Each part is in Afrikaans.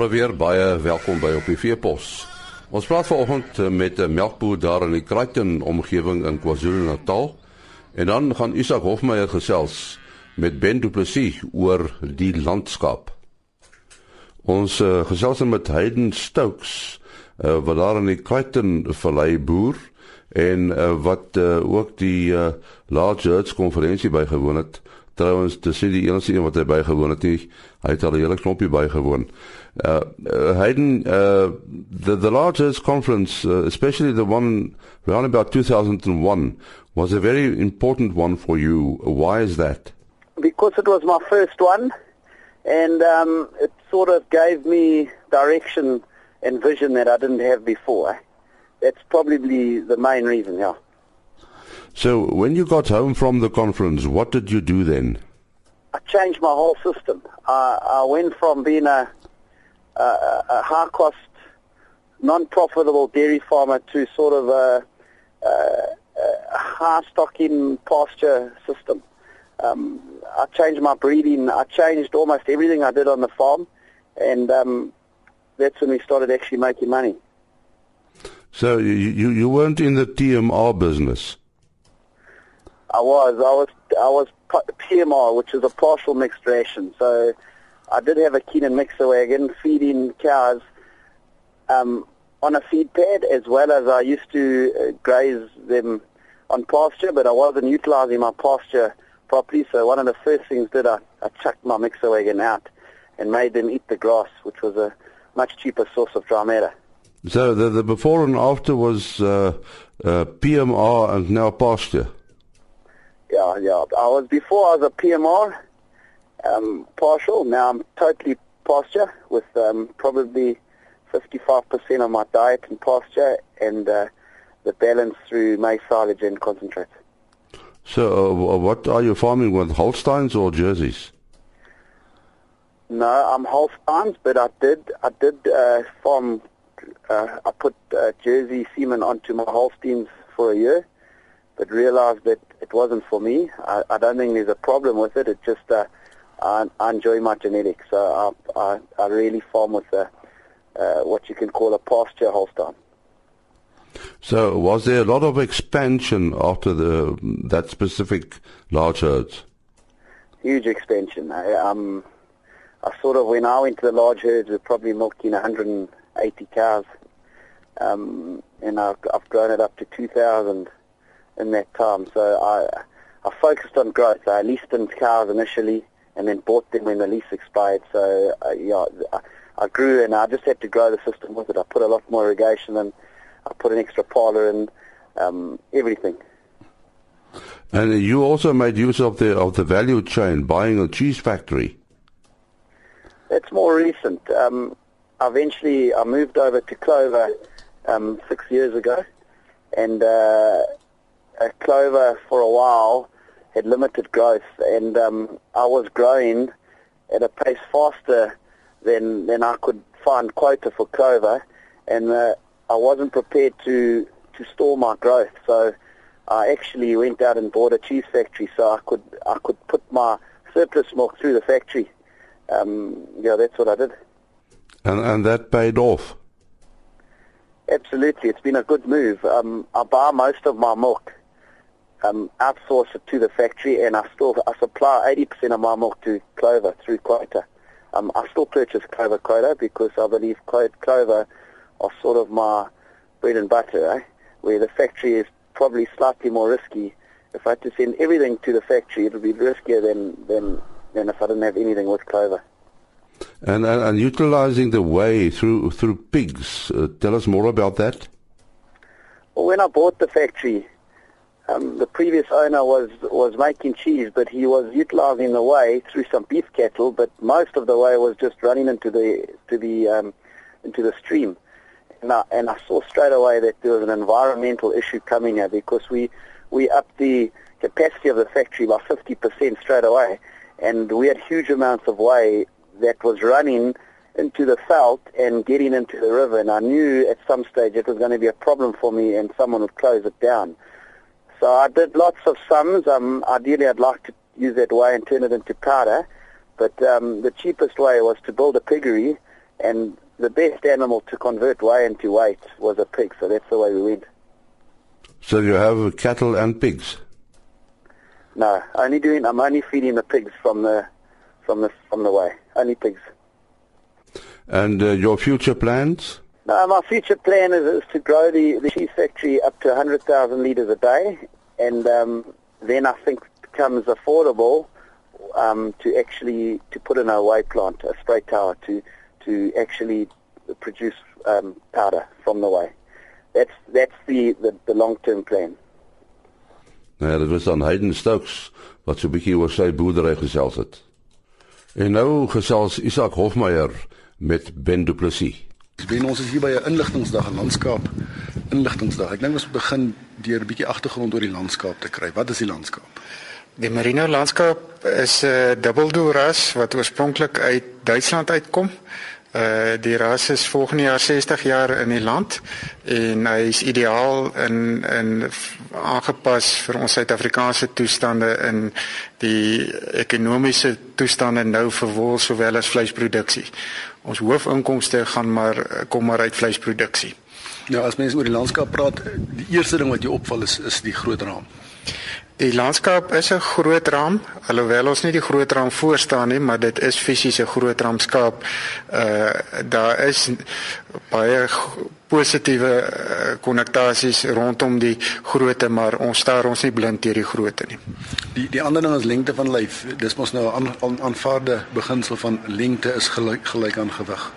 Môre weer baie welkom by op die Veepos. Ons praat vanoggend met 'n melkboer daar in die Crichton omgewing in KwaZulu-Natal. En dan gaan Isak Hofmeyer gesels met Ben Du Plessis oor die landskap. Ons uh, gesels met Hayden Stokes uh, wat daar in die Crichton vallei boer en uh, wat uh, ook die uh, Large Herds konferensie bygewoon het. Die enigste een wat hy bygewoon het nie. Hy het al 'n hele klompie bygewoon. Uh, uh Hayden uh the the Large Herds conference uh, especially the one around about 2001 was a very important one for you. Why is that? Because it was my first one and um it sort of gave me direction and vision that I didn't have before. That's probably the main reason, yeah. So, when you got home from the conference, what did you do then? I changed my whole system. I, I went from being a, a, a high-cost, non-profitable dairy farmer to sort of a, a, a high-stocking pasture system. Um, I changed my breeding. I changed almost everything I did on the farm, and um, that's when we started actually making money. So you, you, you weren't in the TMR business? I was. I was. I was PMR, which is a partial mixed ration. So I did have a Keenan mixer wagon feeding cows um, on a feed pad, as well as I used to uh, graze them on pasture, but I wasn't utilizing my pasture properly. So one of the first things that I, I chucked my mixer wagon out and made them eat the grass, which was a much cheaper source of dry matter. So the, the before and after was uh, uh, PMR and now pasture. Yeah, yeah. I was before I was a PMR, um, partial. Now I'm totally pasture with um, probably 55% of my diet in pasture and uh, the balance through maize silage and concentrate. So, uh, what are you farming with, Holsteins or Jerseys? No, I'm Holsteins, but I did I did uh, farm. Uh, I put uh, Jersey semen onto my Holsteins for a year, but realized that it wasn't for me. I, I don't think there's a problem with it. It just uh, I, I enjoy my genetics, so I, I, I really farm with a, uh, what you can call a pasture Holstein. So, was there a lot of expansion after the that specific large herds? Huge expansion. I, um, I sort of when I went to the large herds, we were probably milking 180 cows, um, and I've, I've grown it up to 2,000 in that time. So I I focused on growth. I leased in cows initially, and then bought them when the lease expired. So uh, yeah, I, I grew, and I just had to grow the system with it. I put a lot more irrigation in. I put an extra parlor in, um, everything. And you also made use of the of the value chain, buying a cheese factory. That's more recent. Um, eventually, I moved over to Clover um, six years ago, and uh, Clover for a while had limited growth, and um, I was growing at a pace faster than than I could find quota for Clover, and uh, I wasn't prepared to to store my growth. So I actually went out and bought a cheese factory so I could I could put my surplus milk through the factory. Um, yeah, that's what I did. And and that paid off. Absolutely, it's been a good move. Um, I buy most of my milk, um, outsource it to the factory, and I still I supply 80% of my milk to Clover through quota. Um, I still purchase Clover quota because I believe Clover are sort of my bread and butter, eh? where the factory is probably slightly more risky. If I had to send everything to the factory, it would be riskier than, than, than if I didn't have anything with Clover. And, and, and utilizing the whey through through pigs, uh, tell us more about that. Well, when I bought the factory, um, the previous owner was was making cheese, but he was utilizing the way through some beef cattle. But most of the way was just running into the to the um, into the stream. And I, and I saw straight away that there was an environmental issue coming here because we, we upped the capacity of the factory by 50% straight away. And we had huge amounts of whey that was running into the veld and getting into the river. And I knew at some stage it was going to be a problem for me and someone would close it down. So I did lots of sums. Um, ideally, I'd like to use that whey and turn it into powder. But um, the cheapest way was to build a piggery and the best animal to convert whey into weight was a pig. So that's the way we went. So you have cattle and pigs. No, only doing. I'm only feeding the pigs from the from the from the whey. Only pigs. And uh, your future plans? No, my future plan is, is to grow the, the cheese factory up to 100,000 litres a day, and um, then I think it becomes affordable um, to actually to put in a whey plant, a spray tower, to to actually produce um, powder from the whey. That's that's the, the, the long-term plan. Nou ja, dit was dan Hayden Stokes wat so 'n bietjie oor sy boerdery gesels het. En nou gesels Isak Hofmeyer met Ben Du Plessis. Ben ons is hier by 'n inligtingsdag en landskap inligtingsdag. Ek dink ons moet begin deur 'n bietjie agtergrond oor die landskap te kry. Wat is die landskap? Die Merino landskap is 'n uh, dubbeldoelras wat oorspronklik uit Duitsland uitkom. Uh die ras is volgende jaar 60 jaar in die land en hy is ideaal in in aangepas vir ons Suid-Afrikaanse toestande in die ekonomiese toestande nou vir wol sowel as vleisproduksie. Ons hoofinkomste gaan maar kom maar uit vleisproduksie. Ja, as mense oor die landskap praat, die eerste ding wat jou opval is is die groot raam. Die landskap is 'n groot raam, alhoewel ons nie die groot raam voor staan nie, maar dit is fisies 'n groot raamskaap. Uh daar is baie positiewe konnotasies uh, rondom die grootte, maar ons staar ons nie blind deur die grootte nie. Die die ander ding is lengte van lyf. Dis mos nou 'n aan, aanvaarde beginsel van lengte is gelyk gelyk aan gewig.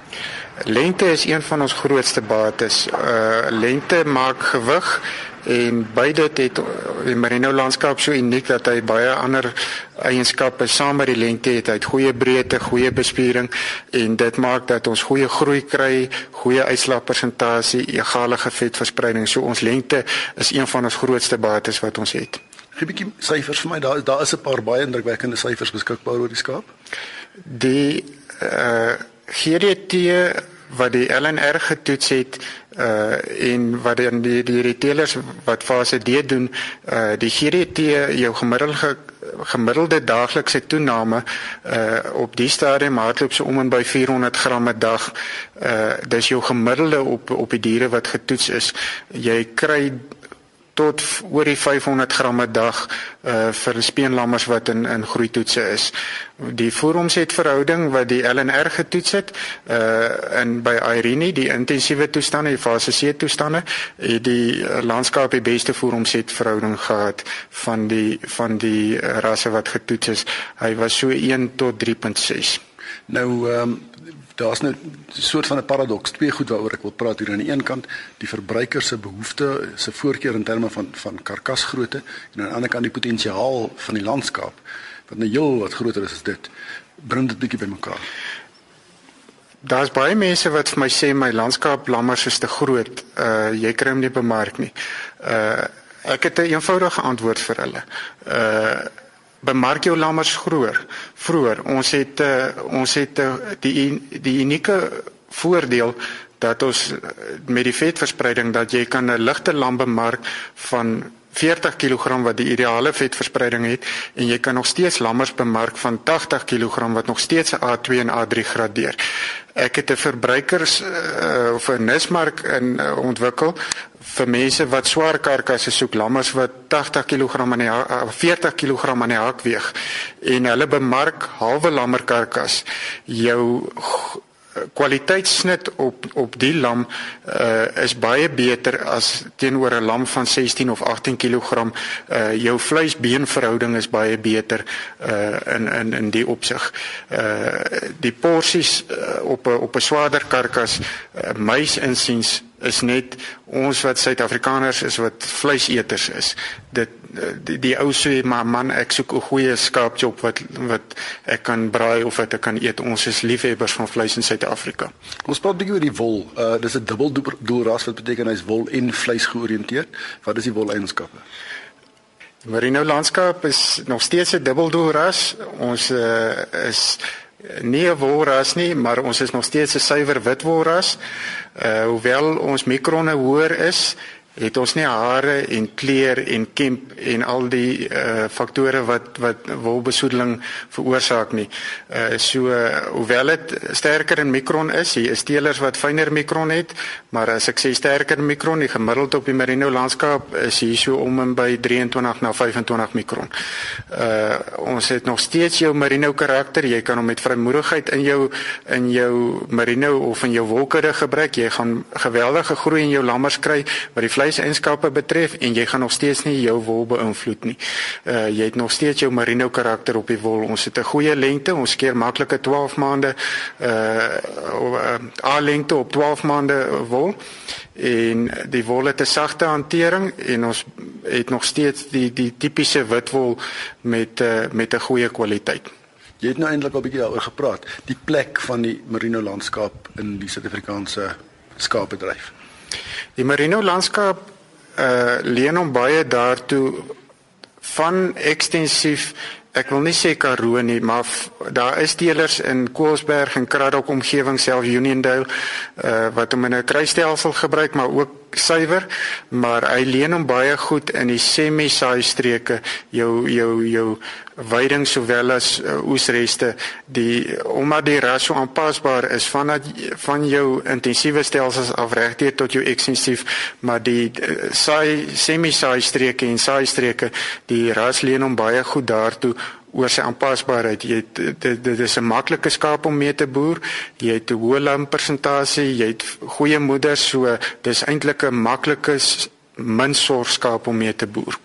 Lengte is een van ons grootste bates. Uh lengte maak gewig en beide het die merino landskap so uniek dat hy baie ander eienskappe saam met die lengte het. Hy het goeie breedte, goeie bespiering en dit maak dat ons goeie groei kry, goeie uitslagpersentasie, egale vetverspreiding. So ons lengte is een van ons grootste bates wat ons het. Gee 'n bietjie syfers vir my. Daar daar is 'n paar baie indrukwekkende syfers beskikbaar oor die skaap. Die uh GDT wat die LNR getoets het uh en wat dan die die retailers wat fase D doen uh die GDT jou gemiddelde gemiddelde daaglikse toename uh op die stadium hardloop so om en by 400 gram 'n dag. Uh dis jou gemiddelde op op die diere wat getoets is. Jy kry tot oor die 500 gram 'n dag uh vir speenlammers wat in in groeitoetse is. Die voeromset-verhouding wat die LNR getoets het uh in by Irene die intensiewe toestande, die fase C toestande, het die landskap die beste voeromset-verhouding gehad van die van die rasse wat getoets is. Hy was so 1 tot 3.6. Nou ehm um daar's nou 'n soort van 'n paradoks, twee goed waaroor ek wil praat hier aan die een kant, die verbruiker se behoefte, se voorkeur in terme van van karkasgrootte en aan die ander kant die potensiaal van die landskap wat nou heel wat groter is as dit. Bring dit bietjie bymekaar. Daar's baie mense wat vir my sê my landskap lammers is te groot. Uh jy kry hom nie bemark nie. Uh ek het 'n eenvoudige antwoord vir hulle. Uh bemark jou lammers groer. Vroer, ons het uh, ons het uh, die die unieke voordeel dat ons uh, met die vetverspreiding dat jy kan 'n ligte lam bemark van 40 kg wat die ideale vetverspreiding het en jy kan nog steeds lammers bemark van 80 kg wat nog steeds 'n A2 en A3 gradeer. Ek het 'n verbruikers uh, of 'n nismark in uh, ontwikkel vir mense wat swaar karkasse soek, lammers wat 80 kg aan die 40 kg aan die hak weeg en hulle bemark halwe lammerkarkas. Jou kwaliteitssnit op op die lam uh, is baie beter as teenoor 'n lam van 16 of 18 kg. Uh, jou vleisbeenverhouding is baie beter uh, in in in die opsig. Uh, die porsies uh, op 'n op 'n swaarder karkas uh, mys insiens is net ons wat Suid-Afrikaners is wat vleiseters is. Dit die, die ou sê maar man ek soek 'n goeie skaapjop wat wat ek kan braai of wat ek kan eet. Ons is liefhebbers van vleis in Suid-Afrika. Ons praat bietjie oor die wol. Uh dis 'n dubbel doel ras wat beteken hy's wol en vleis georiënteerd. Wat is die wol eienskappe? Merino landskap is nog steeds 'n dubbel doel ras. Ons uh, is nie 'n wolras nie, maar ons is nog steeds 'n suiwer wit wolras. Uh hoewel ons mikrone hoër is, het ons nie hare en kleur en kemp en al die uh faktore wat wat wolbesoedeling veroorsaak nie. Uh so uh, hoewel dit sterker in mikron is, hier is teelers wat fyner mikron het, maar as ek sê sterker in mikron, die gemiddeld op die merino landskap is hier so om en by 23 na 25 mikron. Uh ons het nog steeds jou merino karakter. Jy kan hom met vrymoedigheid in jou in jou merino of in jou wolkere gebruik. Jy gaan geweldige groei in jou lammers kry wat die vleiseienskappe betref en jy gaan nog steeds nie jou wol beïnvloed nie. Uh jy het nog steeds jou merino karakter op die wol. Ons het 'n goeie lengte. Ons keer maklike 12 maande uh a lengte op 12 maande wol en die wol het 'n sagte hantering en ons het nog steeds die die tipiese witwol met uh, met 'n goeie kwaliteit. Jy het nou eintlik al 'n bietjie daaroor gepraat, die plek van die merino landskap in die Suid-Afrikaanse skaapbedryf. Die merino landskap uh leen hom baie daartoe van ekstensief ek wil nie sê Karoo nie, maar daar is teelers in Koelsberg en Kraddock omgewing self Uniondale uh wat hom in 'n kruisstelsel gebruik, maar ook suiwer, maar hy leen hom baie goed in die semi-saai streke, jou jou jou veiding sowel as uh, oesreste, die omdat die ras so aanpasbaar is van dat van jou intensiewe stelsels af regdeur tot jou ekstensief, maar die uh, saai semi-saai streke en saai streke, die ras leen hom baie goed daartoe oor sy aanpasbaarheid. Jy dit dit is 'n maklike skaap om mee te boer. Jy het 'n hoë lam persentasie, jy het goeie moeders, so dis eintlik 'n maklike min sorg skaap om mee te boer.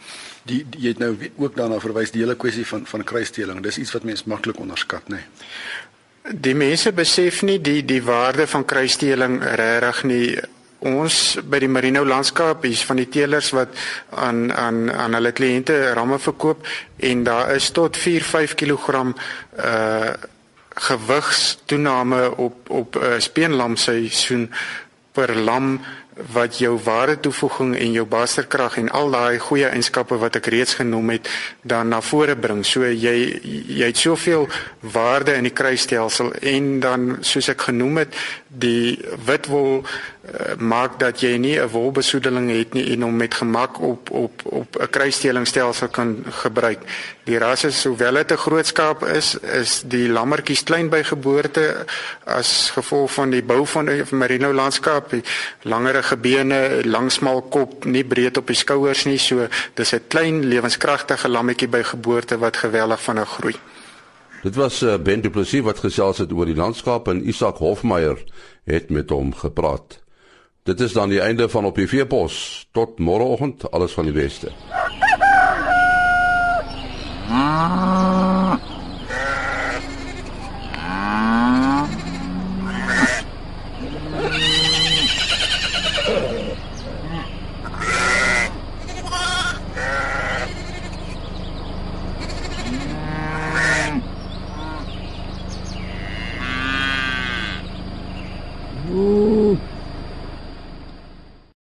Die, die jy het nou ook daarna verwys die hele kwessie van van kruisteling. Dis iets wat mense maklik onderskat, nê. Nee. Die mense besef nie die die waarde van kruisteling regtig nie ons by die Marino landskap is van die teelers wat aan aan aan hulle kliënte ramme verkoop en daar is tot 4-5 kg uh gewigstoename op op 'n uh, speenlam seisoen per lam wat jou ware toevoeging en jou basterkrag en al daai goeie eienskappe wat ek reeds genoem het dan na vore bring. So jy jy het soveel waarde in die kruisstelsel en dan soos ek genoem het, die witwol maak dat jy nie 'n wolbesoedeling het nie en hom met gemak op op op 'n kruisstelingstelsel kan gebruik. Die ras is sowel dit 'n groot skaap is, is die lammertjies klein by geboorte as gevolg van die bou van die merino landskap, langerige bene, lang smal kop, nie breed op die skouers nie, so dis 'n klein lewenskragtige lammetjie by geboorte wat geweldig vinnig groei. Dit was uh, Ben Du Plessis wat gesels het oor die landskap en Isak Hofmeyer het met hom gepraat. Dit is dan die einde van op die veepos. Tot môreoggend, alles van die beste.